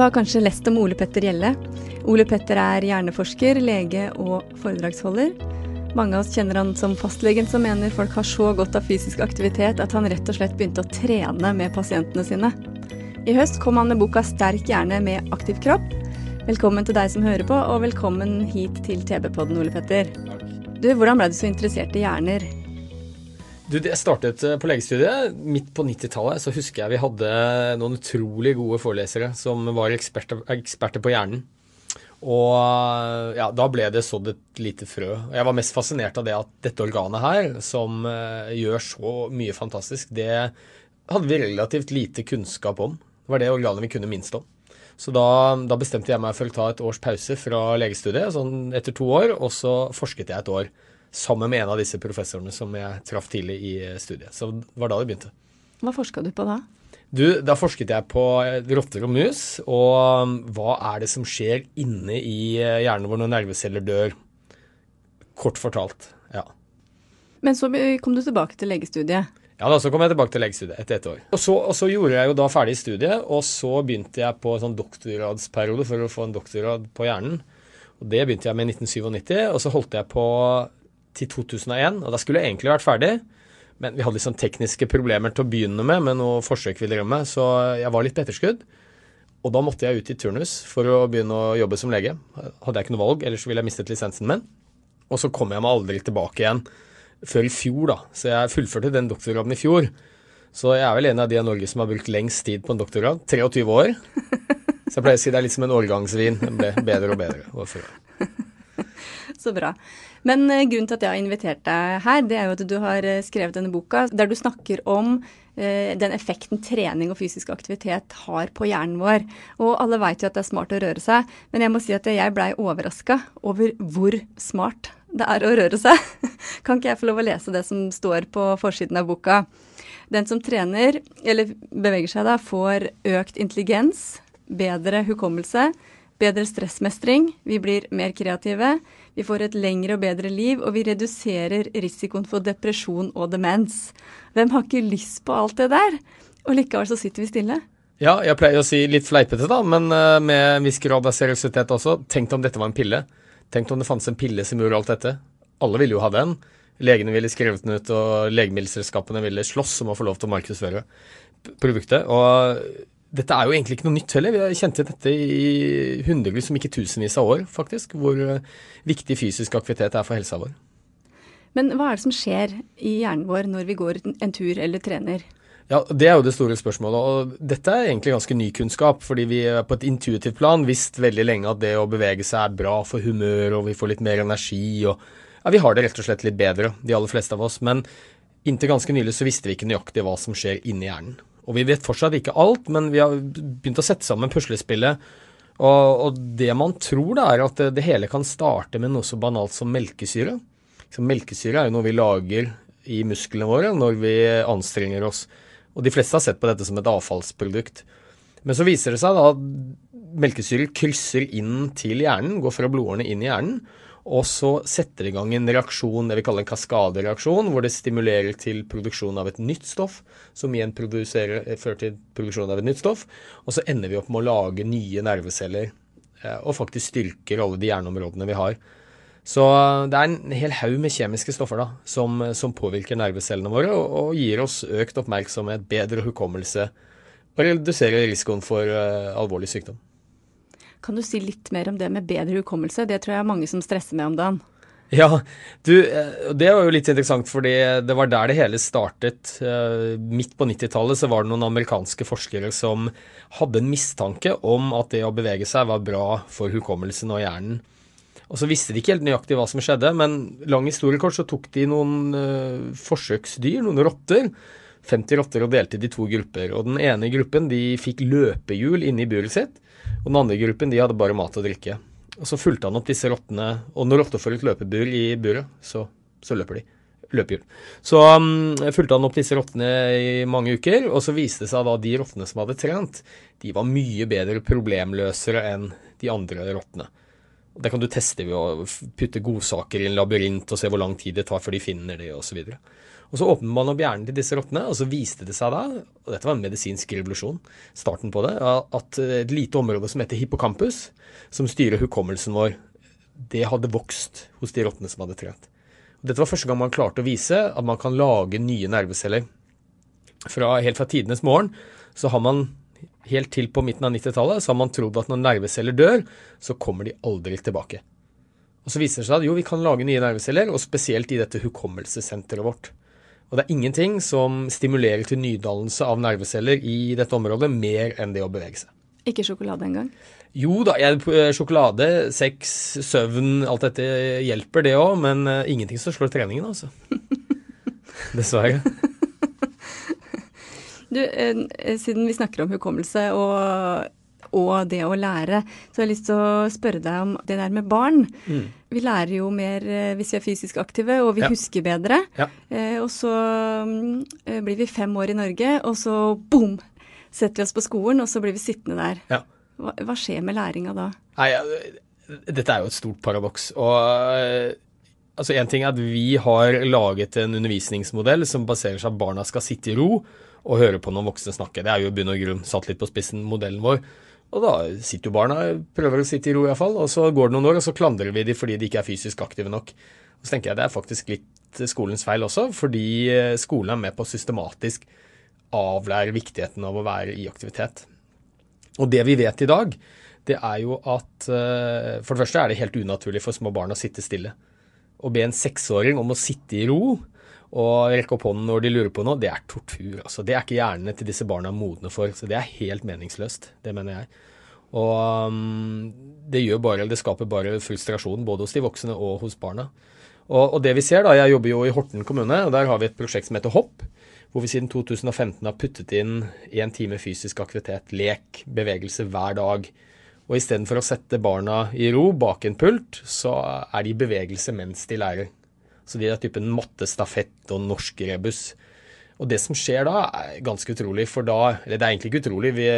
Du har kanskje lest om Ole Petter Gjelle. Ole Petter er hjerneforsker, lege og foredragsholder. Mange av oss kjenner han som fastlegen som mener folk har så godt av fysisk aktivitet at han rett og slett begynte å trene med pasientene sine. I høst kom han med boka 'Sterk hjerne med aktiv kropp'. Velkommen til deg som hører på, og velkommen hit til TV-podden, Ole Petter. Du, Hvordan ble du så interessert i hjerner? Du, Jeg startet eh, på legestudiet midt på 90-tallet. Så husker jeg vi hadde noen utrolig gode forelesere som var eksperter, eksperter på hjernen. Og eh, ja, da ble det sådd et lite frø. Og Jeg var mest fascinert av det at dette organet her, som eh, gjør så mye fantastisk, det hadde vi relativt lite kunnskap om. Det var det organet vi kunne minst om. Så da, da bestemte jeg meg for å ta et års pause fra legestudiet, sånn etter to år, og så forsket jeg et år sammen med en av disse professorene som jeg traff tidlig i studiet. Så det var da det begynte. Hva forska du på da? Du, Da forsket jeg på rotter og mus, og um, hva er det som skjer inne i eh, hjernen vår når nerveceller dør? Kort fortalt, ja. Men så kom du tilbake til legestudiet. Ja, da, Så kom jeg tilbake til legestudiet etter ett år. Og så, og så gjorde jeg jo da ferdig studiet, og så begynte jeg på sånn doktorgradsperiode for å få en doktorgrad på hjernen. Og Det begynte jeg med i 1997, og så holdt jeg på til 2001. Og da skulle jeg egentlig vært ferdig, men vi hadde sånn tekniske problemer til å begynne med, med noe forsøk vi drev med, så jeg var litt på etterskudd. Og da måtte jeg ut i turnus for å begynne å jobbe som lege. Hadde jeg ikke noe valg, ellers ville jeg mistet lisensen min. Og så kom jeg meg aldri tilbake igjen før i fjor, da. Så jeg fullførte den doktorgraden i fjor. Så jeg er vel en av de i Norge som har brukt lengst tid på en doktorgrad. 23 år. Så jeg pleier å si det er litt som en årgangsvin. Den ble bedre og bedre. Så bra. Men eh, grunnen til at jeg har invitert deg her, det er jo at du har eh, skrevet denne boka der du snakker om eh, den effekten trening og fysisk aktivitet har på hjernen vår. Og alle vet jo at det er smart å røre seg, men jeg må si at jeg blei overraska over hvor smart det er å røre seg. Kan ikke jeg få lov å lese det som står på forsiden av boka? Den som trener, eller beveger seg da, får økt intelligens, bedre hukommelse, bedre stressmestring, vi blir mer kreative, vi får et lengre og bedre liv, og vi reduserer risikoen for depresjon og demens. Hvem har ikke lyst på alt det der? Og likevel så sitter vi stille. Ja, jeg pleier å si litt fleipete, da, men eh, med en viss grad av seriøsitet også. Tenk om dette var en pille. Tenk om det fantes en pille som gjorde alt dette. Alle ville jo ha den. Legene ville skrevet den ut, og legemiddelselskapene ville slåss om å få lov til å markedsføre produktet. Og dette er jo egentlig ikke noe nytt heller. Vi har kjent til dette i hundrevis, om ikke tusenvis av år, faktisk. Hvor viktig fysisk aktivitet er for helsa vår. Men hva er det som skjer i hjernen vår når vi går en tur eller trener? Ja, Det er jo det store spørsmålet. og Dette er egentlig ganske ny kunnskap. fordi vi på et intuitivt plan visst veldig lenge at det å bevege seg er bra for humør, og vi får litt mer energi. og ja, Vi har det rett og slett litt bedre, de aller fleste av oss. Men inntil ganske nylig så visste vi ikke nøyaktig hva som skjer inni hjernen. Og vi vet fortsatt ikke alt, men vi har begynt å sette sammen puslespillet. Og, og det man tror, da, er at det, hele kan starte med noe så banalt som melkesyre. Så melkesyre er jo noe vi lager i musklene våre når vi anstrenger oss. Og de fleste har sett på dette som et avfallsprodukt. Men så viser det seg da at melkesyre krysser inn til hjernen, går fra blodårene inn i hjernen, og så setter det i gang en reaksjon, det vi kaller en kaskadereaksjon, hvor det stimulerer til produksjon av et nytt stoff, som igjen fører til produksjon av et nytt stoff. Og så ender vi opp med å lage nye nerveceller, og faktisk styrker alle de hjerneområdene vi har. Så det er en hel haug med kjemiske stoffer da, som, som påvirker nervecellene våre og, og, gir oss økt oppmerksomhet, bedre hukommelse og reduserer risikoen for uh, alvorlig sykdom. Kan du si litt mer om det med bedre hukommelse? Det tror jeg er mange som stresser med om dagen. Ja, du, det var jo litt interessant, fordi det var der det hele startet. Midt på 90-tallet så var det noen amerikanske forskere som hadde en mistanke om at det å bevege seg var bra for hukommelsen og hjernen. Og så visste de ikke helt nøyaktig hva som skjedde, men lang historie kort så tok de noen uh, forsøksdyr, noen rotter. 50 rotter og delte de to grupper. Og den ene gruppen de fikk løpehjul inne i buret sitt, og den andre gruppen de hadde bare mat og drikke. Og Så fulgte han opp disse rottene, og når rotter får et løpebur i buret, så, så løper de. Løpehjul. Så um, fulgte han opp disse rottene i mange uker, og så viste det seg da de rottene som hadde trent, de var mye bedre problemløsere enn de andre rottene. Det kan du teste ved å putte godsaker i en labyrint og se hvor lang tid det tar før de finner det osv. Og, så og så åpnet man opp hjernen til disse rottene, og så viste det seg da, og dette var en medisinsk revolusjon, starten på det, at et lite område som heter hippocampus, som styrer hukommelsen vår, det hadde vokst hos de rottene som hadde trent. Og dette var første gang man klarte å vise at man kan lage nye nerveceller. Fra, helt fra tidenes morgen så har man helt til på midten av 90-tallet så har man trodd at når nerveceller dør, så kommer de aldri tilbake. Og så viser det seg at jo, vi kan lage nye nerveceller, og spesielt i dette hukommelsessenteret vårt. Og det er ingenting som stimulerer til nydannelse av nerveceller i dette området mer enn det å bevege seg. Ikke sjokolade engang? Jo da, jeg, sjokolade, sex, søvn, alt dette hjelper det òg, men uh, ingenting som slår treningen, altså. Dessverre. Du, eh, siden vi snakker om hukommelse og, og, det å lære, så jeg har lyst til å spørre deg om det der med barn. Mm. Vi lærer jo mer eh, hvis vi er fysisk aktive, og vi ja. husker bedre. Ja. Eh, og så eh, blir vi fem år i Norge, og så boom! Setter vi oss på skolen, og så blir vi sittende der. Ja. Hva, hva, skjer med læringa da? Nei, Dette er jo et stort paradoks. Og altså En ting er at vi har laget en undervisningsmodell som baserer seg på at barna skal sitte i ro og høre på noen voksne snakke. Det er jo i bunn og grunn satt litt på spissen, modellen vår. Og da sitter jo barna, prøver å sitte i ro iallfall, og så går det noen år, og så klandrer vi dem fordi de ikke er fysisk aktive nok. Og så tenker jeg det er faktisk litt skolens feil også, fordi eh, skolen er med på å systematisk avlære viktigheten av å være i aktivitet. Og det vi vet i dag, det er jo at eh, for det første er det helt unaturlig for små barn å sitte stille. Å be en seksåring om å sitte i ro og rekke opp hånden når de lurer på noe, det er tortur. Altså. Det er ikke hjernene til disse barna modne for. Så det er helt meningsløst. Det mener jeg. Og um, det gjør bare, det skaper bare frustrasjon både hos de voksne og hos barna. Og, og, det vi ser da, Jeg jobber jo i Horten kommune, og der har vi et prosjekt som heter Hopp. Hvor vi siden 2015 har puttet inn én time fysisk aktivitet, lek, bevegelse hver dag. Og istedenfor å sette barna i ro bak en pult, så er de i bevegelse mens de lærer. Så de er typen mattestafett og norsk rebus. Og det som skjer da, er ganske utrolig, for da Eller det er egentlig ikke utrolig, vi,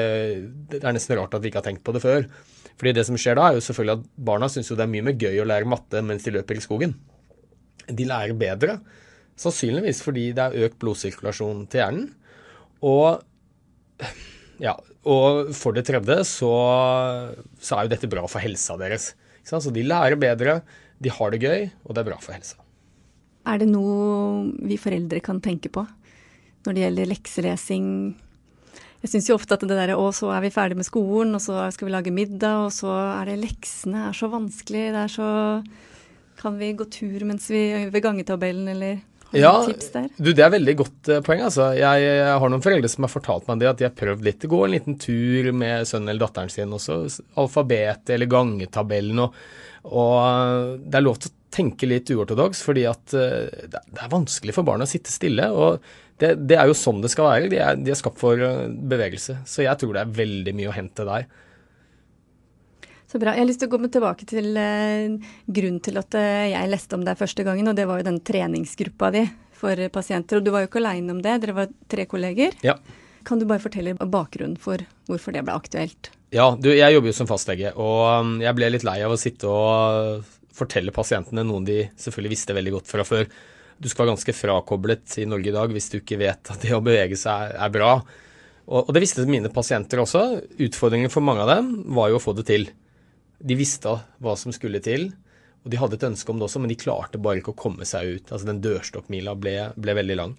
det er nesten rart at vi ikke har tenkt på det før. Fordi det som skjer da, er jo selvfølgelig at barna syns jo det er mye mer gøy å lære matte mens de løper i skogen. De lærer bedre, sannsynligvis fordi det er økt blodsirkulasjon til hjernen. Og ja, og for det tredje så, så er jo dette bra for helsa deres. Så de lærer bedre, de har det gøy, og det er bra for helsa. Er det noe vi foreldre kan tenke på når det gjelder lekselesing? Jeg syns jo ofte at det derre å, så er vi ferdig med skolen, og så skal vi lage middag, og så er det leksene er så vanskelig. Det er så Kan vi gå tur mens vi ved gangetabellen, eller ja? Du, det er veldig godt uh, poeng, altså. Jeg, jeg, har noen foreldre som har fortalt meg det, at de har prøvd litt å gå en liten tur med sønnen eller datteren sin, også. alfabetet eller gangetabellen og, og uh, det er lov til å tenke litt uortodoks, fordi at uh, det er vanskelig for barn å sitte stille. og det, det, er jo sånn det skal være. De er, de er skapt for uh, bevegelse. Så jeg tror det er veldig mye å hente der. Så bra. Jeg har lyst til å gå tilbake til uh, grunnen til at jeg leste om deg første gangen, og det var jo den treningsgruppa di for pasienter. Og du var jo ikke aleine om det, dere var tre kolleger. Ja. Kan du bare fortelle bakgrunnen for hvorfor det ble aktuelt? Ja, du, jeg jobber jo som fastlege, og um, jeg ble litt lei av å sitte og fortelle pasientene noen de selvfølgelig visste veldig godt fra før. Du skal være ganske frakoblet i Norge i dag hvis du ikke vet at det å bevege seg er bra. Og, og det visste mine pasienter også. Utfordringen for mange av dem var jo å få det til. De visste hva som skulle til, og de hadde et ønske om det også, men de klarte bare ikke å komme seg ut. Altså Den dørstokkmila ble, ble veldig lang.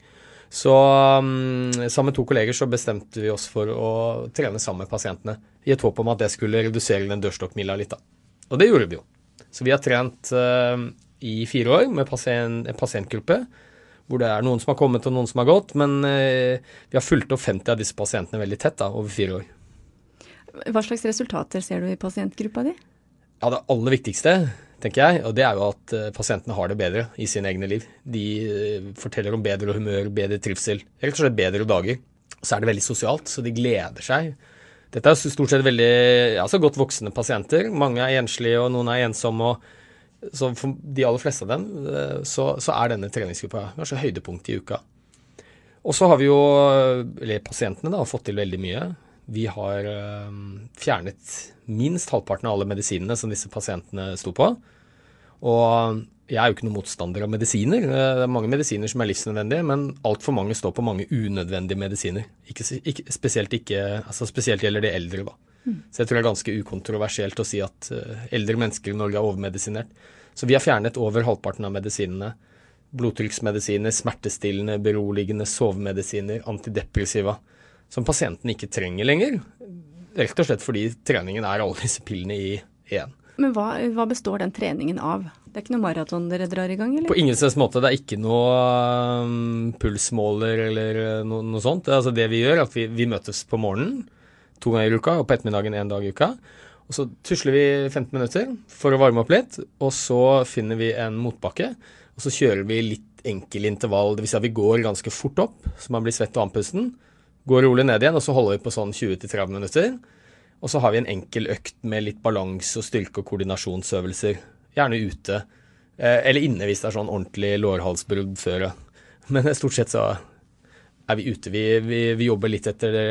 Så um, sammen med to kolleger så bestemte vi oss for å trene sammen med pasientene i et håp om at det skulle redusere den dørstokkmila litt. da. Og det gjorde vi jo. Så vi har trent uh, i fire år med pasient, en pasientgruppe. Hvor det er noen som har kommet og noen som har gått. Men uh, vi har fulgt opp 50 av disse pasientene veldig tett da, over fire år. Hva slags resultater ser du i pasientgruppa di? Ja, Det aller viktigste tenker jeg. Og det er jo at eh, pasientene har det bedre i sine egne liv. De eh, forteller om bedre humør, bedre trivsel, rett og slett bedre dager. Så er det veldig sosialt, så de gleder seg. Dette er stort sett veldig altså godt voksne pasienter. Mange er enslige, og noen er ensomme. og så For de aller fleste av dem eh, så, så er denne treningsgruppa kanskje høydepunktet i uka. Og så har vi jo, eller pasientene, da, fått til veldig mye. Vi har øh, fjernet minst halvparten av alle medisinene som disse pasientene sto på. Og jeg er jo ikke noen motstander av medisiner. Det er mange medisiner som er livsnødvendige, men altfor mange står på mange unødvendige medisiner. Ikke, ikke, spesielt, ikke, altså spesielt gjelder det eldre, da. Mm. Så jeg tror det er ganske ukontroversielt å si at uh, eldre mennesker i Norge er overmedisinert. Så vi har fjernet over halvparten av medisinene. Blodtrykksmedisiner, smertestillende, beroligende, sovemedisiner, antidepressiva. Som pasienten ikke trenger lenger. Rett og slett fordi treningen er alle disse pillene i én. Men hva, hva, består den treningen av? Det er ikke noe maraton dere drar i gang, eller? På ingen slags måte. Det er ikke noe um, pulsmåler eller uh, no, noe sånt. Det, altså det vi gjør, er at vi, vi, møtes på morgenen to ganger i uka, og på ettermiddagen én dag i uka. Og Så tusler vi 15 minutter for å varme opp litt, og så finner vi en motbakke. Og så kjører vi litt enkel intervall, dvs. Si at vi går ganske fort opp, så man blir svett og andpusten. Går rolig ned igjen, og så holder vi på sånn 20-30 minutter. Og så har vi en enkel økt med litt balanse og styrke og koordinasjonsøvelser. Gjerne ute. Eh, eller inne hvis det er sånn ordentlig lårhalsbrudd før. Men stort sett så er vi ute. Vi, vi, vi jobber litt etter det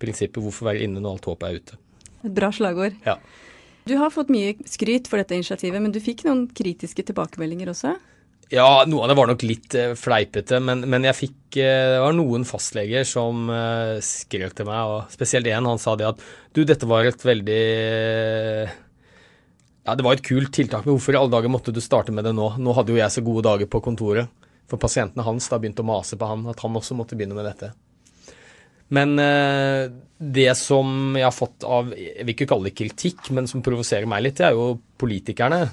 prinsippet 'hvorfor være inne når alt håp er ute'. Et bra slagord. Ja. Du har fått mye skryt for dette initiativet, men du fikk noen kritiske tilbakemeldinger også? Ja, noe av det var nok litt fleipete, men, men, jeg fikk Det var noen fastleger som skrev til meg, og spesielt én. Han sa det at du, dette var et veldig Ja, det var et kult tiltak, men hvorfor i alle dager måtte du starte med det nå? Nå hadde jo jeg så gode dager på kontoret. For pasientene hans da begynte å mase på han, at han også måtte begynne med dette. Men det som jeg har fått av Jeg vil ikke kalle det kritikk, men som provoserer meg litt, det er jo politikerne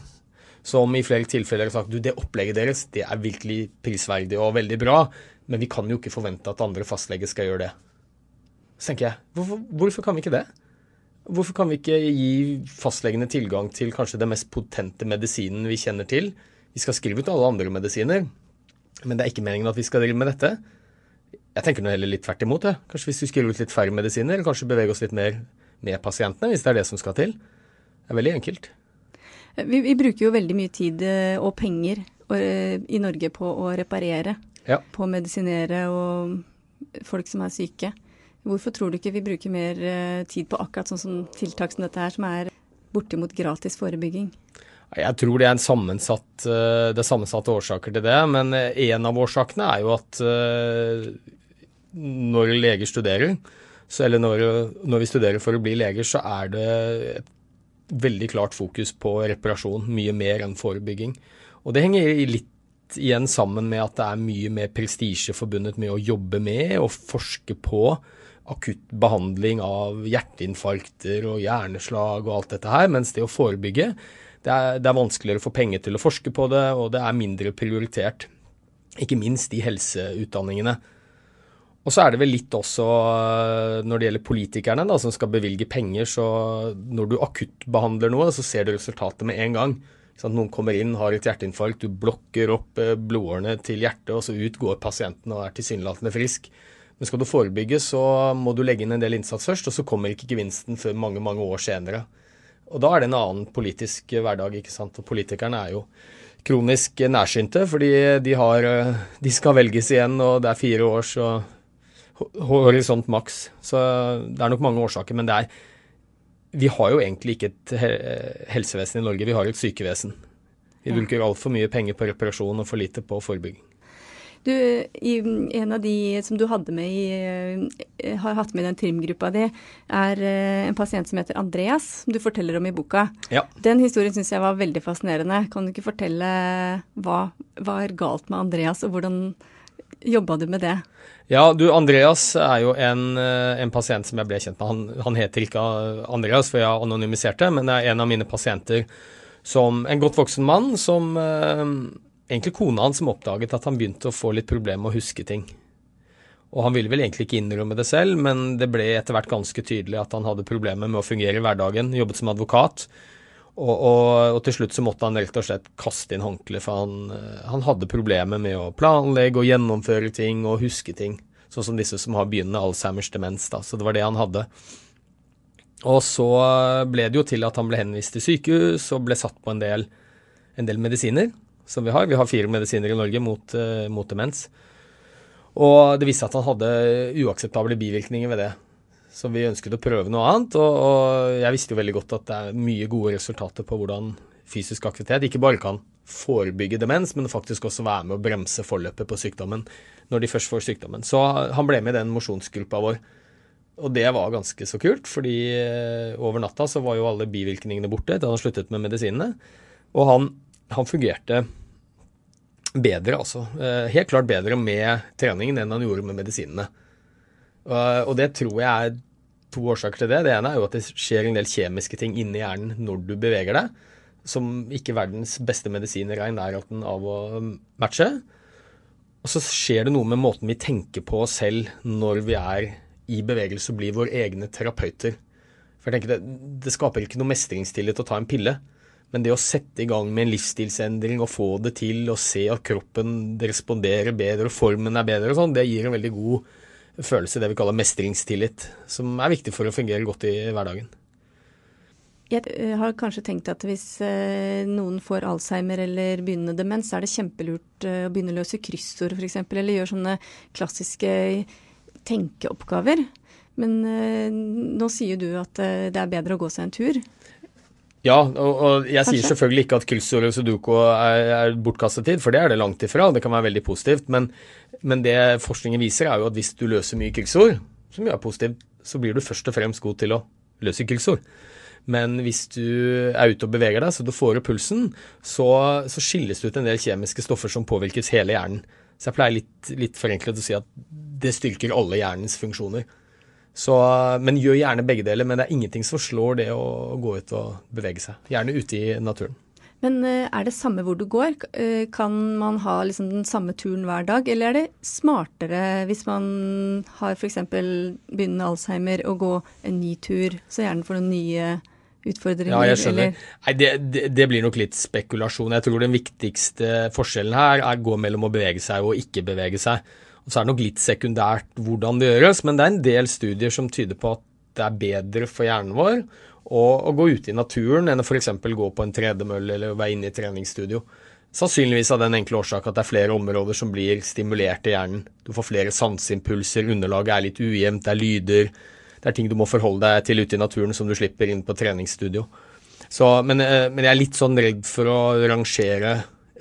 som i flere tilfeller har sagt du, det opplegget deres det er virkelig prisverdig og veldig bra, men vi kan jo ikke forvente at andre fastleger skal gjøre det. Så tenker jeg, hvorfor, hvorfor kan vi ikke det? Hvorfor kan vi ikke gi fastlegene tilgang til kanskje den mest potente medisinen vi kjenner til? Vi skal skrive ut alle andre medisiner, men det er ikke meningen at vi skal drive med dette. Jeg tenker nå heller litt tvert imot. Jeg. Kanskje hvis vi skriver ut litt færre medisiner, eller kanskje bevege oss litt mer med pasientene, hvis det er det som skal til. Det er veldig enkelt. Vi, vi, bruker jo veldig mye tid eh, og penger eh, i Norge på å reparere. Ja. På å medisinere og folk som er syke. Hvorfor tror du ikke vi bruker mer eh, tid på akkurat sånn som tiltak som dette her, som er bortimot gratis forebygging? Jeg tror det er, sammensatt, det er sammensatte årsaker til det. Men en av årsakene er jo at når leger studerer, eller når, når, vi studerer for å bli leger, så er det et veldig klart fokus på reparasjon, mye mer enn forebygging. Og det henger litt igjen sammen med at det er mye mer prestisje forbundet med å jobbe med og forske på akutt behandling av hjerteinfarkter og hjerneslag og alt dette her, mens det å forebygge, det er, det er vanskeligere å få penger til å forske på det, og det er mindre prioritert. Ikke minst i helseutdanningene. Og så er det vel litt også øh, når det gjelder politikerne da, som skal bevilge penger, så når du akuttbehandler noe, så ser du resultatet med en gang. Sånn, noen kommer inn, har et hjerteinfarkt, du blokker opp øh, blodårene til hjertet, og så ut går pasienten og er tilsynelatende frisk. Men skal du forebygge, så må du legge inn en del innsats først, og så kommer ikke gevinsten før mange, mange år senere. Og da er det en annen politisk hverdag, ikke sant. Og politikerne er jo kronisk nærsynte, fordi de, har, øh, de skal velges igjen, og det er fire år, så horisont maks. Så det er nok mange årsaker. Men det er Vi har jo egentlig ikke et helsevesen i Norge, vi har et sykevesen. Vi bruker altfor mye penger på reparasjon og for lite på forebygging. Du, i, En av de som du hadde med i, eh, har hatt med i den trimgruppa di, er eh, en pasient som heter Andreas, som du forteller om i boka. Ja. Den historien syns jeg var veldig fascinerende. Kan du ikke fortelle hva var galt med Andreas, og hvordan jobba du med det? Ja, du Andreas er jo en, eh, en, pasient som jeg ble kjent med. Han, han heter ikke Andreas, for jeg har anonymisert det, men det er en av mine pasienter som en godt voksen mann som Egentlig kona hans som oppdaget at han begynte å få litt problemer med å huske ting. Og han ville vel egentlig ikke innrømme det selv, men det ble etter hvert ganske tydelig at han hadde problemer med å fungere i hverdagen. Jobbet som advokat. Og, og, og, til slutt så måtte han rett og slett kaste inn håndkleet, for han, eh, han, hadde problemer med å planlegge og gjennomføre ting og huske ting. Sånn som disse som har begynnende Alzheimers demens. da, Så det var det han hadde. Og så ble det jo til at han ble henvist til sykehus og ble satt på en del, en del medisiner som vi har. Vi har fire medisiner i Norge mot, uh, mot demens. Og det viste seg at han hadde uakseptable bivirkninger ved det. Så vi ønsket å prøve noe annet, og, og, jeg visste jo veldig godt at det er mye gode resultater på hvordan fysisk aktivitet ikke bare kan forebygge demens, men faktisk også være med å bremse forløpet på sykdommen når de først får sykdommen. Så han ble med i den mosjonsgruppa vår. Og det var ganske så kult, fordi eh, over natta så var jo alle bivirkningene borte da han sluttet med medisinene. Og han, han fungerte bedre, altså. Eh, helt klart bedre med treningen enn han gjorde med medisinene. Og det tror jeg er to årsaker til det. Det ene er jo at det skjer en del kjemiske ting inni hjernen når du beveger deg, som ikke verdens beste medisiner er i nærheten av å matche. Og så skjer det noe med måten vi tenker på oss selv når vi er i bevegelse og blir våre egne terapeuter. For jeg tenker det, det skaper ikke noe mestringstillit å ta en pille. Men det å sette i gang med en livsstilsendring og få det til, og se at kroppen responderer bedre og formen er bedre og sånn, det gir en veldig god følelse, det vi kaller mestringstillit, som er viktig for å fungere godt i hverdagen. Jeg eh, har kanskje tenkt at hvis eh, noen får Alzheimer eller begynnende demens, så er det kjempelurt eh, å begynne å løse kryssord f.eks., eller gjøre sånne klassiske tenkeoppgaver. Men nå sier du at det er bedre å gå seg en tur. Ja, og, og jeg Kanskje? sier selvfølgelig ikke at kryssord og sudoku er, er bortkastet tid, for det er det langt ifra. Det kan være veldig positivt. Men, men, det forskningen viser, er jo at hvis du løser mye kryssord, som jo er positivt, så blir du først og fremst god til å løse kryssord. Men hvis du er ute og beveger deg, så du får opp pulsen, så, så skilles det ut en del kjemiske stoffer som påvirkes hele hjernen. Så jeg pleier litt, litt forenklet å si at det styrker alle hjernens funksjoner. Så, men gjør gjerne begge deler. Men det er ingenting som slår det å gå ut og bevege seg. Gjerne ute i naturen. Men eh, er det samme hvor du går? Eh, kan man ha liksom den samme turen hver dag, eller er det smartere hvis man har f.eks. begynnende Alzheimer, å gå en ny tur, så gjerne for noen nye utfordringer? Ja, jeg skjønner. Nei, det, det, det, blir nok litt spekulasjon. Jeg tror den viktigste forskjellen her er å gå mellom å bevege seg og ikke bevege seg. Og Så er det nok litt sekundært hvordan det gjøres, men det er en del studier som tyder på at det er bedre for hjernen vår å, å gå ute i naturen enn å f.eks. gå på en tredemølle eller være inne i treningsstudio. Sannsynligvis av den enkle årsak at det er flere områder som blir stimulert i hjernen. Du får flere sanseimpulser, underlaget er litt ujevnt, det er lyder. Det er ting du må forholde deg til ute i naturen som du slipper inn på treningsstudio. Så, men, eh, men jeg er litt sånn redd for å rangere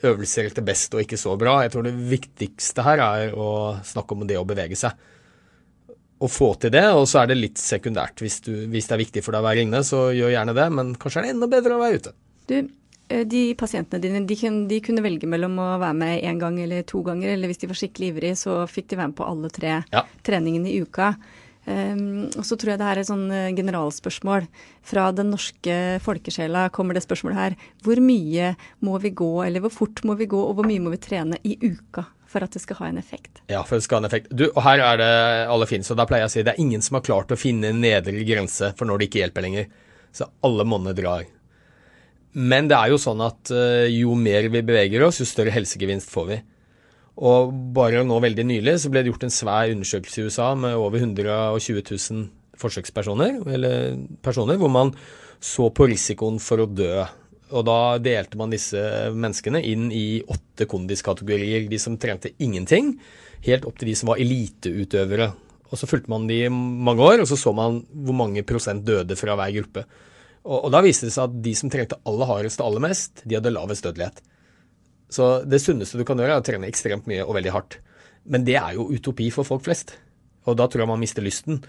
øvelser til best og ikke så bra. Jeg tror det viktigste her er å snakke om det å bevege seg. Å få til det, og så er det litt sekundært. Hvis, du, hvis det er viktig for deg å være inne, så gjør gjerne det, men kanskje er det enda bedre å være ute. Du, eh, de pasientene dine de kunne, de kunne, velge mellom å være med én gang eller to ganger, eller hvis de var skikkelig ivrige, så fikk de være med på alle tre ja. treningene i uka. Um, og så tror jeg det her er et sånn eh, generalspørsmål. Fra den norske folkesjela kommer det spørsmålet her. Hvor mye må vi gå, eller hvor fort må vi gå, og hvor mye må vi trene i uka for at det skal ha en effekt? Ja, for det skal ha en effekt. Du, og her er det alle fins, og da pleier jeg å si det er ingen som har klart å finne en nedre grense for når det ikke hjelper lenger. Så alle monner drar. Men det er jo sånn at uh, jo mer vi beveger oss, jo større helsegevinst får vi. Og bare nå veldig nylig så ble det gjort en svær undersøkelse i USA med over 120 000 forsøkspersoner, eller personer, hvor man så på risikoen for å dø. Og da delte man disse menneskene inn i åtte kondiskategorier. De som trente ingenting, helt opp til de som var eliteutøvere. Og så fulgte man de i mange år, og så så man hvor mange prosent døde fra hver gruppe. Og, og da viste det seg at de som trente aller hardest og aller mest, de hadde lavest dødelighet. Så det sunneste du kan gjøre, er å trene ekstremt mye og veldig hardt. Men det er jo utopi for folk flest. Og da tror jeg man mister lysten.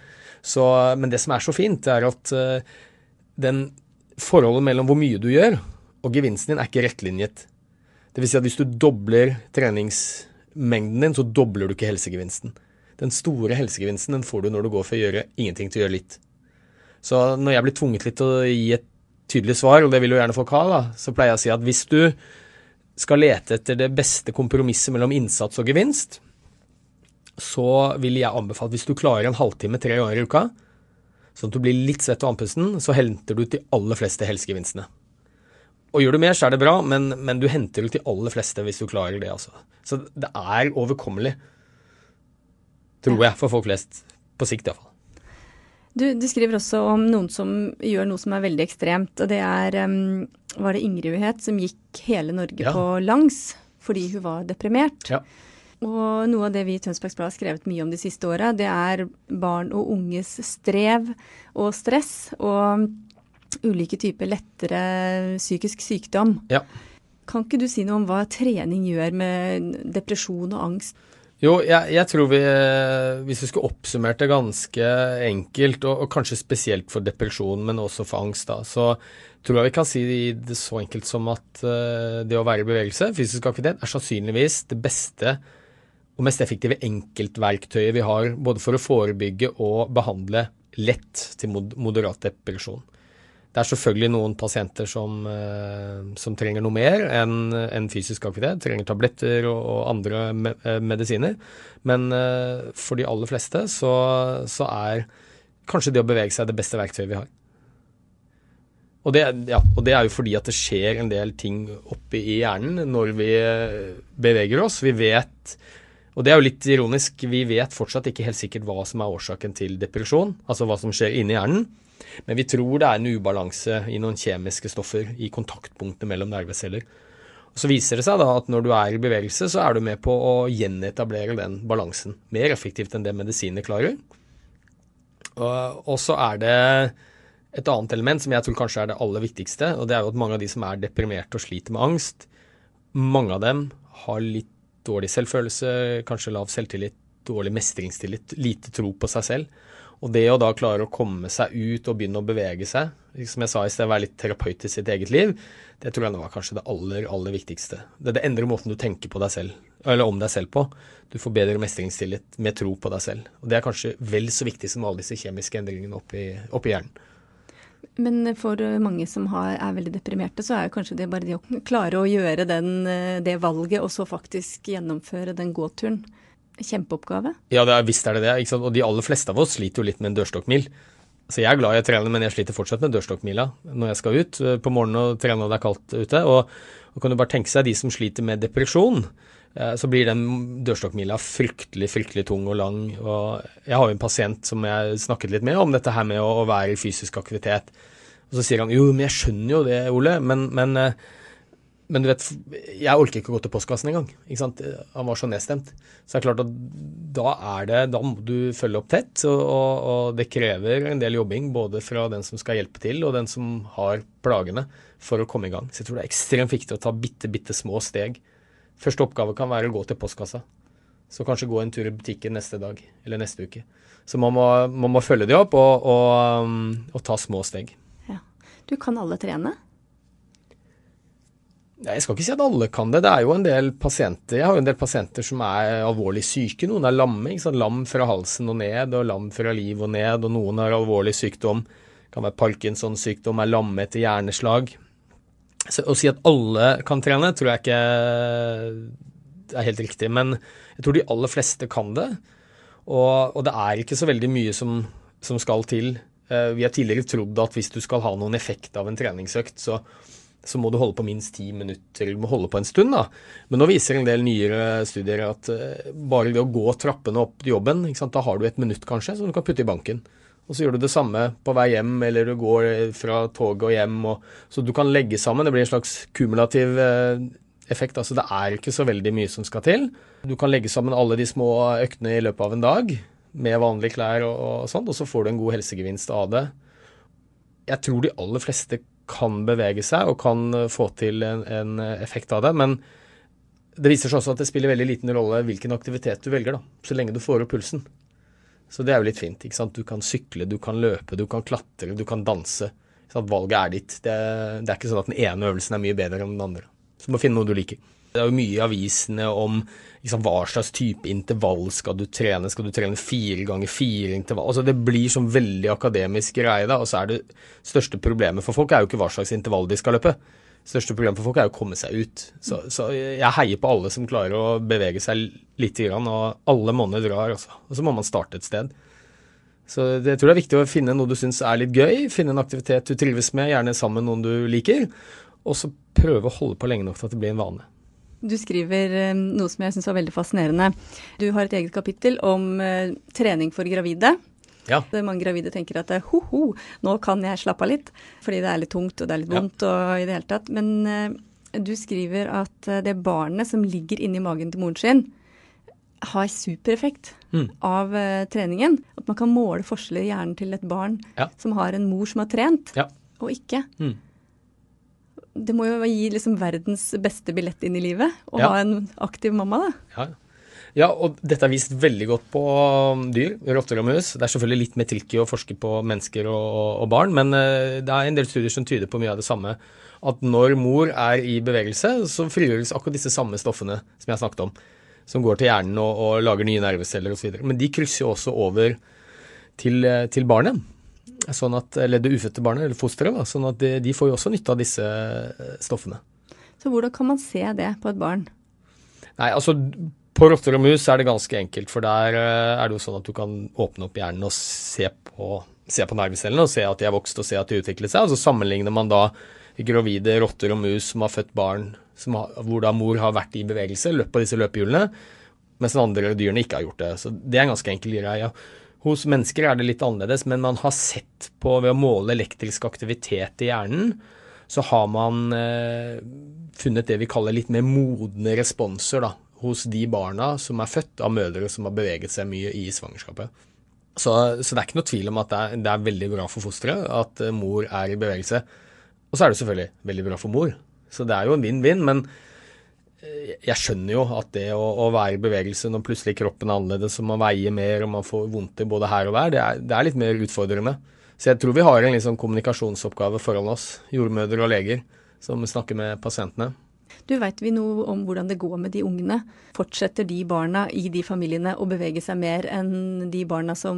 Så, men det som er så fint, er at uh, den forholdet mellom hvor mye du gjør, og gevinsten din er ikke rettlinjet. Det vil si at hvis du dobler treningsmengden din, så dobler du ikke helsegevinsten. Den store helsegevinsten den får du når du går fra å gjøre ingenting til å gjøre litt. Så når jeg blir tvunget litt til å gi et tydelig svar, og det vil jo gjerne folk ha, da, så pleier jeg å si at hvis du skal lete etter det beste kompromisset mellom innsats og gevinst, så vil jeg anbefale hvis du klarer en halvtime tre ganger i uka, sånn at du blir litt svett og andpusten, så henter du de aller fleste helsegevinstene. Og gjør du mer, så er det bra, men, men du henter ut de aller fleste hvis du klarer det. altså. Så det er overkommelig, tror jeg, for folk flest. På sikt iallfall. Du, du skriver også om noen som gjør noe som er veldig ekstremt. Og det er um, Var det Ingrid hun het, som gikk hele Norge Ja. på langs fordi hun var deprimert. Ja. Og noe av det vi i Tønsbergs Blad har skrevet mye om de siste åra, det er barn og unges strev og stress. Og ulike typer lettere psykisk sykdom. Ja. Kan ikke du si noe om hva trening gjør med depresjon og angst? Jo, jeg, jeg tror vi Hvis vi skulle oppsummert det ganske enkelt, og, og kanskje spesielt for depresjon, men også for angst, da, så tror jeg vi kan si det så enkelt som at eh, det å være i bevegelse, fysisk aktivitet, er sannsynligvis det beste og mest effektive enkeltverktøyet vi har både for å forebygge og behandle lett til moderat depresjon. Det er selvfølgelig noen pasienter som, eh, som trenger noe mer enn en fysisk aktivitet, trenger tabletter og, og andre eh, medisiner. Men for de aller fleste så, så er kanskje det å bevege seg det beste verktøyet vi har. Og det, ja, og det er jo fordi at det skjer en del ting oppe i hjernen når vi eh, beveger oss. Vi vet og det er jo litt ironisk, vi vet fortsatt ikke helt sikkert hva som er årsaken til depresjon, altså hva som skjer inni hjernen, men vi tror det er en ubalanse i noen kjemiske stoffer i kontaktpunktet mellom nerveceller. Og Så viser det seg da at når du er i bevegelse, så er du med på å gjenetablere den balansen. Mer effektivt enn det medisiner klarer. Og, så er det et annet element som jeg tror kanskje er det aller viktigste, og det er jo at mange av de som er deprimerte og sliter med angst, mange av dem har litt dårlig selvfølelse, kanskje lav selvtillit, dårlig mestringstillit, lite tro på seg selv. Og det å da klare å komme seg ut og begynne å bevege seg, som jeg sa i sted, være litt terapeut i sitt eget liv, det tror jeg nå er kanskje det aller, aller viktigste. Det, det endrer måten du tenker på deg selv, eller om deg selv på. Du får bedre mestringstillit med tro på deg selv. Og det er kanskje vel så viktig som alle disse kjemiske endringene oppi, oppi hjernen. Men for mange som har, er veldig deprimerte, så er jo kanskje det bare det å klare å gjøre den, eh, det valget, og så faktisk gjennomføre den gåturen. Kjempeoppgave. Ja, det er, visst er det det. Og de aller fleste av oss sliter jo litt med en dørstokkmil. Så jeg er glad jeg trener, men jeg sliter fortsatt med dørstokkmila når jeg skal ut eh, på morgenen og trene og det er kaldt ute. Og, og kan du bare tenke seg de som sliter med depresjon, eh, så blir den dørstokkmila fryktelig, fryktelig tung og lang. Og jeg har jo en pasient som jeg snakket litt med om dette her med å, være i fysisk aktivitet. Og så sier han jo, men jeg skjønner jo det, Ole, men, men eh, men du vet, jeg orker ikke å gå til postkassen engang. ikke sant? Han var så nedstemt. Så det er klart at da er det, da må du følge opp tett, og, og det krever en del jobbing både fra den som skal hjelpe til, og den som har plagene, for å komme i gang. Så jeg tror det er ekstremt viktig å ta bitte, bitte små steg. Første oppgave kan være å gå til postkassa. Så kanskje gå en tur i butikken neste dag, eller neste uke. Så man må, man må følge det opp og, og, um, og ta små steg. Ja. Du kan alle trene? Jeg skal ikke si at alle kan det. Det er jo en del pasienter Jeg har jo en del pasienter som er alvorlig syke. Noen er lamme. Lam fra halsen og ned, og lam fra liv og ned. Og noen har alvorlig sykdom. Det kan være Parkinsons sykdom, er lamme etter hjerneslag. Så Å si at alle kan trene, tror jeg ikke er helt riktig. Men jeg tror de aller fleste kan det. Og, og det er ikke så veldig mye som, som skal til. Eh, Vi har tidligere trodd at hvis du skal ha noen effekt av en treningsøkt, så så må du holde på minst ti minutter, du må holde på en stund. da. Men nå viser en del nyere studier at uh, bare ved å gå trappene opp til jobben, da har du et minutt kanskje, som du kan putte i banken. Og så gjør du det samme på vei hjem, eller du går fra toget og hjem. Og, så du kan legge sammen. Det blir en slags kumulativ uh, effekt. altså Det er ikke så veldig mye som skal til. Du kan legge sammen alle de små øktene i løpet av en dag med vanlige klær og, og sånt, og så får du en god helsegevinst av det. Jeg tror de aller fleste kan bevege seg og kan eh, få til en, en effekt av det. Men det viser seg også at det spiller veldig liten rolle hvilken aktivitet du velger, da, så lenge du får opp pulsen. Så det er jo litt fint. ikke sant? Du kan sykle, du kan løpe, du kan klatre, du kan danse. Så valget er ditt. Det, det, er ikke sånn at den ene øvelsen er mye bedre enn den andre. Så du må finne noe du liker. Det er jo mye i avisene om liksom, hva slags type intervall skal du trene. Skal du trene fire ganger fire intervall? Altså, det blir sånn veldig akademisk greie. da, Og så er det største problemet for folk er jo ikke hva slags intervall de skal løpe. Største problemet for folk er å komme seg ut. Så, så jeg heier på alle som klarer å bevege seg lite grann, og alle monner drar, altså. Og så må man starte et sted. Så det, jeg tror det er viktig å finne noe du syns er litt gøy. Finne en aktivitet du trives med, gjerne sammen med noen du liker. og så prøve å holde på lenge nok til at det blir en vane. Du skriver eh, noe som jeg syns var veldig fascinerende. Du har et eget kapittel om eh, trening for gravide. Ja. Mange gravide tenker at ho-ho, nå kan jeg slappe av litt, fordi det er litt tungt og det er litt vondt og i det hele tatt. Men uh, du skriver at eh, det barnet som ligger inni magen til moren sin, har supereffekt Mm. av uh, treningen. At man kan måle forskjeller i hjernen til et barn Ja. som har en mor som har trent, Ja. og ikke. Mm. Det må jo gi liksom verdens beste billett inn i livet å Ja. ha en aktiv mamma, da. Ja, ja, og dette er vist veldig godt på um, dyr, rotter og mus. Det er selvfølgelig litt mer tricky å forske på mennesker og, og barn, men eh, det er en del studier som tyder på mye av det samme. At når mor er i bevegelse, så frigjøres akkurat disse samme stoffene som jeg snakket om. Som går til hjernen og, og lager nye nerveceller osv. Men de krysser jo også over til, eh, til barnet. Sånn at, eller det ufødte barnet, eller fosteret. Sånn at de, de får jo også nytte av disse eh, stoffene. Så hvordan kan man se det på et barn? Nei, altså på rotter og mus er det ganske enkelt, for der eh, er det jo sånn at du kan åpne opp hjernen og se på, se på nervecellene og se at de er vokst og se at de utviklet seg. Og så sammenligner man da gravide rotter og mus som har født barn har, hvor da mor har vært i bevegelse, løpt på disse løpehjulene, mens de andre dyrene ikke har gjort det. Så det er en ganske enkel greie. Hos mennesker er det litt annerledes, men man har sett på ved å måle elektrisk aktivitet i hjernen, så har man eh, funnet det vi kaller litt mer modne responser da, hos de barna som er født av mødre som har beveget seg mye i svangerskapet. Så, så det er ikke noe tvil om at det er, det er veldig bra for fosteret at eh, mor er i bevegelse. Og så er det selvfølgelig veldig bra for mor. Så det er jo en vinn-vinn. Men eh, jeg skjønner jo at det å, å være i bevegelse når plutselig kroppen er annerledes og man veier mer og man får vondt både her og der, det er, det er litt mer utfordrende. Så jeg tror vi har en liksom kommunikasjonsoppgave foran oss, jordmødre og leger, som snakker med pasientene. Du Veit vi noe om hvordan det går med de ungene? Fortsetter de barna i de familiene å bevege seg mer enn de barna som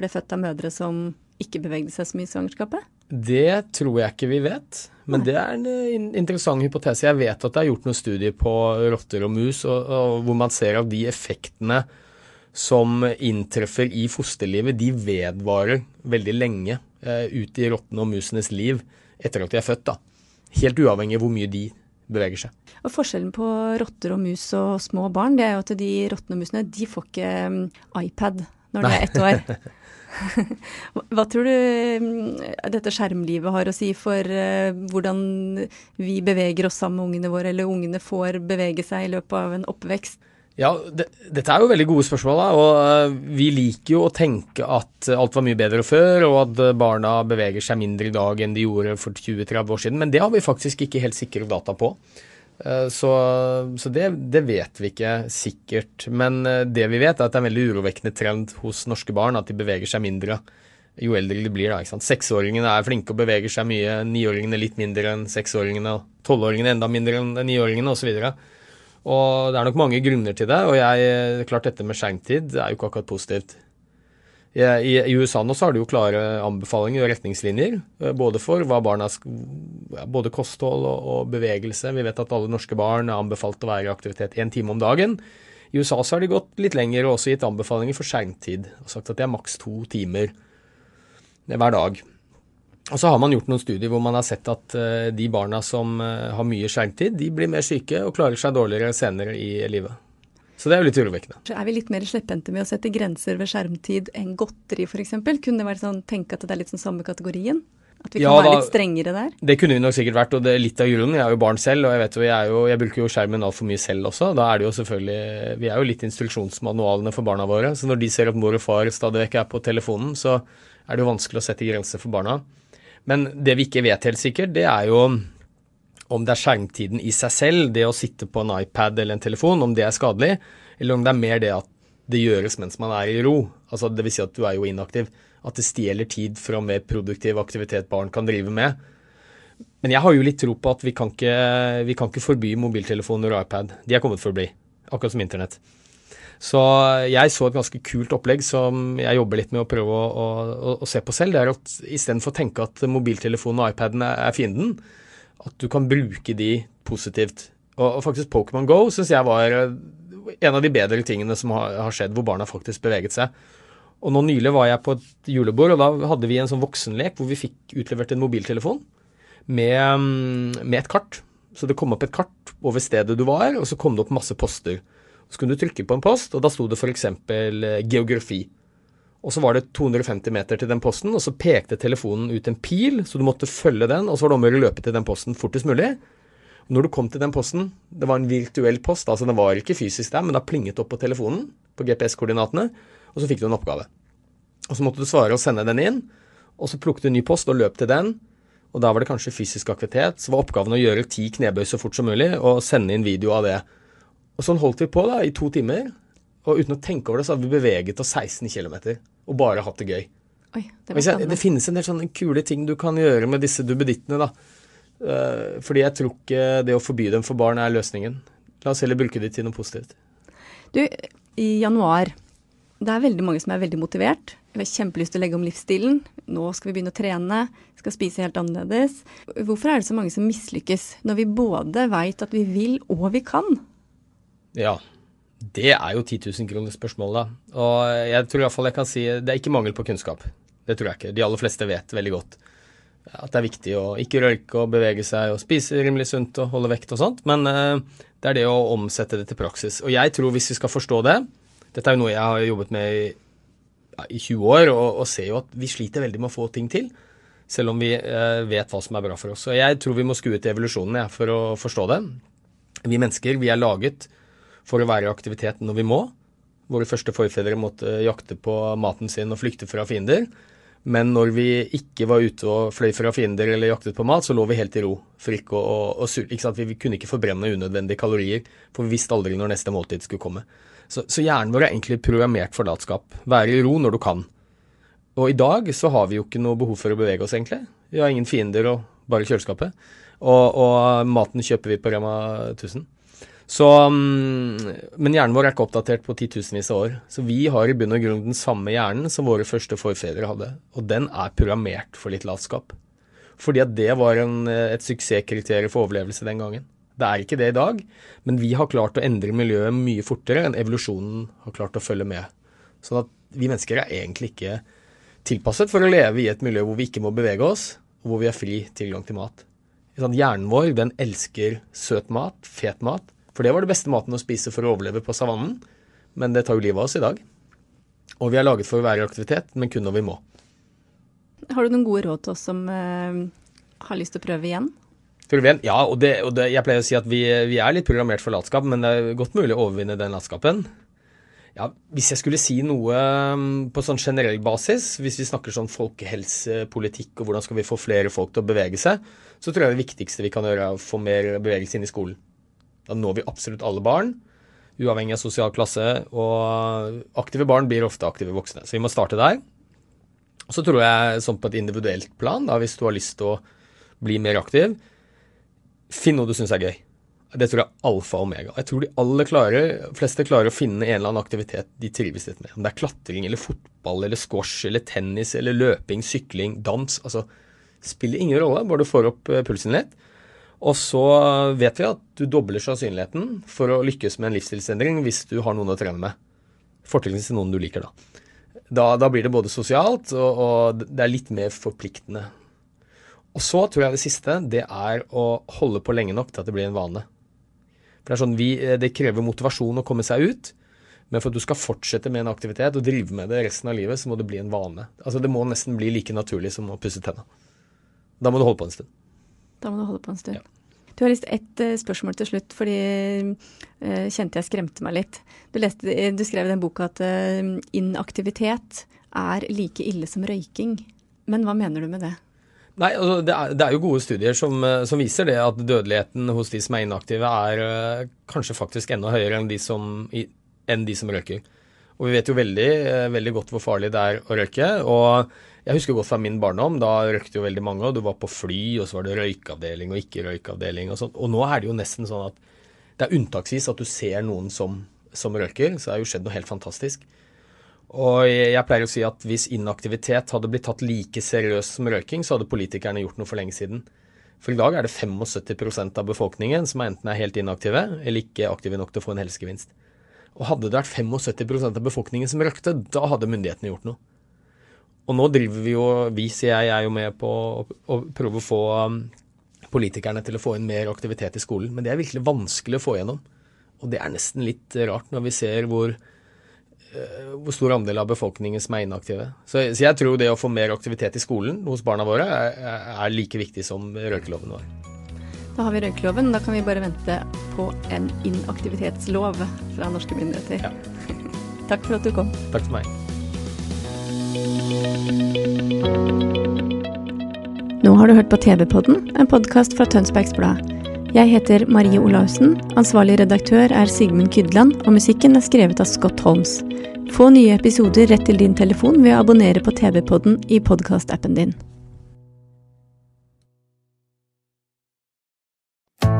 ble født av mødre som ikke bevegde seg så mye i svangerskapet? Det tror jeg ikke vi vet, men det er en eh, interessant hypotese. Jeg vet at det er gjort noen studier på rotter og mus, og, og hvor man ser at de effektene som inntreffer i fosterlivet, de vedvarer veldig lenge eh, ut i rottene og musenes liv etter at de er født. da. Helt uavhengig av hvor mye de beveger seg. Og Forskjellen på rotter og mus og små barn, det er jo at de rottene og musene de får ikke mm, iPad når de er ett år. Hva- tror du mm, dette skjermlivet har å si for eh, hvordan vi beveger oss sammen med ungene våre, eller ungene får bevege seg i løpet av en oppvekst? Ja, det, Dette er jo veldig gode spørsmål. da, og eh, Vi liker jo å tenke at alt var mye bedre før, og at eh, barna beveger seg mindre i dag enn de gjorde for 20-30 år siden. Men det har vi faktisk ikke helt sikre data på. Eh, Så, så det, det vet vi ikke sikkert. Men det vi vet, er at det er en veldig urovekkende trend hos norske barn at de beveger seg mindre jo eldre de blir. da, ikke sant? Seksåringene er flinke og beveger seg mye, niåringene litt mindre enn seksåringene, tolvåringene enda mindre enn niåringene osv. Og det er nok mange grunner til det, og jeg, klart dette med skjermtid er jo ikke akkurat positivt. I, USA nå så har de jo klare anbefalinger og retningslinjer, eh, både for hva barna både kosthold og, og bevegelse. Vi vet at alle norske barn er anbefalt å være i aktivitet én time om dagen. I USA så har de gått litt lenger og også gitt anbefalinger for skjermtid, og sagt at det er maks to timer hver dag. Og så har man gjort noen studier hvor man har sett at eh, de barna som eh, har mye skjermtid, de blir mer syke og klarer seg dårligere senere i livet. Så det er jo litt urovekkende. Er vi litt mer slepphendte med å sette grenser ved skjermtid enn godteri f.eks.? Kunne det vært sånn, tenke at det er litt sånn samme kategorien? At vi kan Ja, være litt strengere der? Det kunne vi nok sikkert vært, og det er litt av grunnen. Jeg er jo barn selv, og jeg vet jeg, er jo, jeg bruker jo skjermen altfor mye selv også. Da er det jo selvfølgelig Vi er jo litt instruksjonsmanualene for barna våre, så når de ser at mor og far stadig vekk er på telefonen, så er det jo vanskelig å sette grenser for barna. Men det vi ikke vet helt sikkert, det er jo om det er skjermtiden i seg selv, det å sitte på en iPad eller en telefon, om det er skadelig, eller om det er mer det at det gjøres mens man er i ro. Altså vil si at du er jo inaktiv. At det stjeler tid fra mer produktiv aktivitet barn kan drive med. Men jeg har jo litt tro på at vi kan ikke, vi kan ikke forby mobiltelefoner og iPad. De er kommet for å bli, akkurat som internett. Så jeg så et ganske kult opplegg som jeg jobber litt med å prøve å, å, å se på selv. Det er at istedenfor å tenke at mobiltelefonen og iPaden er, fienden, at du kan bruke de positivt. Og, og faktisk Pokémon Go syns jeg var eh, en av de bedre tingene som har, har skjedd, hvor barna faktisk beveget seg. Og nå nylig var jeg på et julebord, og da hadde vi en sånn voksenlek hvor vi fikk utlevert en mobiltelefon. med, mm, med, et kart. Så det kom opp et kart over stedet du var, og så kom det opp masse poster. Så kunne du trykke på en post, og da sto det f.eks. Eh, geografi. Og så var det 250 meter til den posten, og så pekte telefonen ut en pil, så du måtte følge den, og så var det om å gjøre å løpe til den posten fortest mulig. Og når du kom til den posten, det var en virtuell post, altså den var ikke fysisk der, men da plinget opp på telefonen, på GPS-koordinatene, og så fikk du en oppgave. Og så måtte du svare og sende den inn, og så plukket du en ny post og løp til den. Og da var det kanskje fysisk aktivitet. Så var oppgaven å gjøre ti knebøy så fort som mulig og sende inn video av det. Og sånn holdt vi på da i to timer. Og uten å tenke over det, så hadde vi beveget oss 16 km og bare hatt det gøy. Oi, det, jeg, det finnes en del sånne kule ting du kan gjøre med disse duppedittene, da. Uh, fordi jeg tror ikke det å forby dem for barn er løsningen. La oss heller bruke det til noe positivt. Du, i januar det er veldig mange som er veldig motivert. Vi har kjempelyst til å legge om livsstilen. Nå skal vi begynne å trene, skal spise helt annerledes. Hvorfor er det så mange som mislykkes, når vi både veit at vi vil og vi kan? Ja, det er jo 10 000 kroner spørsmål, da. Og jeg tror iallfall jeg kan si det er ikke mangel på kunnskap. Det tror jeg ikke. De aller fleste vet veldig godt at det er viktig å ikke røyke og bevege seg og spise rimelig sunt og holde vekt og sånt. Men uh, det er det å omsette det til praksis. Og jeg tror hvis vi skal forstå det Dette er jo noe jeg har jobbet med i, ja, i 20 år, og, og, ser jo at vi sliter veldig med å få ting til. Selv om vi eh, vet hva som er bra for oss. Og jeg tror vi må skue til evolusjonen ja, for å forstå det. Vi mennesker vi er laget for å være i aktivitet når vi må. Våre første forfedre måtte jakte på maten sin og flykte fra fiender. Men når vi ikke var ute og fløy fra fiender eller jaktet på mat, så lå vi helt i ro. For ikke å, å, å vi, kunne ikke forbrenne unødvendige kalorier, for vi visste aldri når neste måltid skulle komme. Så, så hjernen vår er egentlig programmert for latskap. Være i ro når du kan. Og i dag så har vi jo ikke noe behov for å bevege oss, egentlig. Vi har ingen fiender og bare kjøleskapet. Og, og maten kjøper vi på Rema 1000. Så, mm, men hjernen vår er ikke oppdatert på titusenvis av år. Så vi har i bunn og grunn den samme hjernen som våre første forfedre hadde. Og den er programmert for litt latskap. Fordi at det var en, et suksesskriterium for overlevelse den gangen. Det er ikke det i dag, men vi har klart å endre miljøet mye fortere enn evolusjonen har klart å følge med. Sånn at vi mennesker er egentlig ikke tilpasset for å leve i et miljø hvor vi ikke må bevege oss, og hvor vi har fri tilgang til mat. Hjernen vår den elsker søt mat, fet mat, for det var det beste maten å spise for å overleve på savannen. Men det tar jo livet av oss i dag. Og vi er laget for å være i aktivitet, men kun når vi må. Har du noen gode råd til oss som uh, har lyst til å prøve igjen? Prøve igjen? Ja, og, det, og det, jeg pleier å si at vi, vi, er litt programmert for latskap, men det er godt mulig å overvinne den latskapen. Ja, hvis jeg skulle si noe um, på sånn generell basis, hvis vi snakker sånn folkehelsepolitikk og hvordan skal vi få flere folk til å bevege seg, så tror jeg det viktigste vi kan gjøre er å få mer bevegelse inn i skolen. Da når vi absolutt alle barn, uavhengig av sosial klasse. Og aktive barn blir ofte aktive voksne. Så vi må starte der. Og så tror jeg sånn på et individuelt plan, da, hvis du har lyst til å bli mer aktiv, finn noe du syns er gøy. Det tror jeg er alfa og omega. Jeg tror de aller klarer, fleste klarer å finne en eller annen aktivitet de trives litt med. Om det er klatring eller fotball eller squash eller tennis eller løping, sykling, dans. Altså, spiller ingen rolle, bare du får opp eh, pulsen litt. Og så vet vi at du dobler sannsynligheten for å lykkes med en livsstilsendring hvis du har noen å trene med. Fortrinnsvis noen du liker, da. da. da. blir det både sosialt, og, og, det er litt mer forpliktende. Og så tror jeg det siste, det er å holde på lenge nok til at det blir en vane. For Det er sånn, vi, det krever motivasjon å komme seg ut. Men for at du skal fortsette med en aktivitet og drive med det resten av livet, så må det bli en vane. Altså Det må nesten bli like naturlig som å pusse tenna. Da må du holde på en stund. Da må du holde på en stund. Ja. Du har lyst ett uh, spørsmål til slutt, fordi uh, kjente jeg skremte meg litt. Du, leste, du skrev i den boka at uh, inaktivitet er like ille som røyking. Men hva mener du med det? Nei, altså, det, er, det, er, jo gode studier som, som, viser det at dødeligheten hos de som er inaktive, er kanskje faktisk enda høyere enn de som, i, enn de som røyker. Og vi vet jo veldig, veldig godt hvor farlig det er å røyke. og jeg husker godt fra min barndom, da røykte jo veldig mange, og du var på fly, og så var det røykeavdeling og ikke røykeavdeling og sånn. Og nå er det jo nesten sånn at det er unntaksvis at du ser noen som, som røyker, så det har jo skjedd noe helt fantastisk. Og jeg pleier å si at hvis inaktivitet hadde blitt tatt like seriøst som røyking, så hadde politikerne gjort noe for lenge siden. For i dag er det 75% av befolkningen som enten er helt inaktive eller ikke aktive nok til å få en helsegevinst. Og hadde det vært 75% av befolkningen som røykte, da hadde myndighetene gjort noe. Og nå driver vi jo, vi sier jeg, er jo med på å, å prøve å få um, politikerne til å få inn mer aktivitet i skolen. Men det er virkelig vanskelig å få gjennom. Og det er nesten litt rart når vi ser hvor, uh, hvor stor andel av befolkningen som er inaktive. Så, så, jeg tror det å få mer aktivitet i skolen hos barna våre er, er like viktig som røykeloven var. Da har vi røykeloven. Da kan vi bare vente på en inaktivitetslov fra norske myndigheter. Ja. Takk for at du kom. Takk for meg. Nå har du hørt på TV-podden, en podkast fra Tønsbergs Blad. Jeg heter Marie Olaussen, ansvarlig redaktør er Sigmund Kydland, og musikken er skrevet av Scott Holmes. Få nye episoder rett til din telefon ved å abonnere på TV-podden i podkastappen din.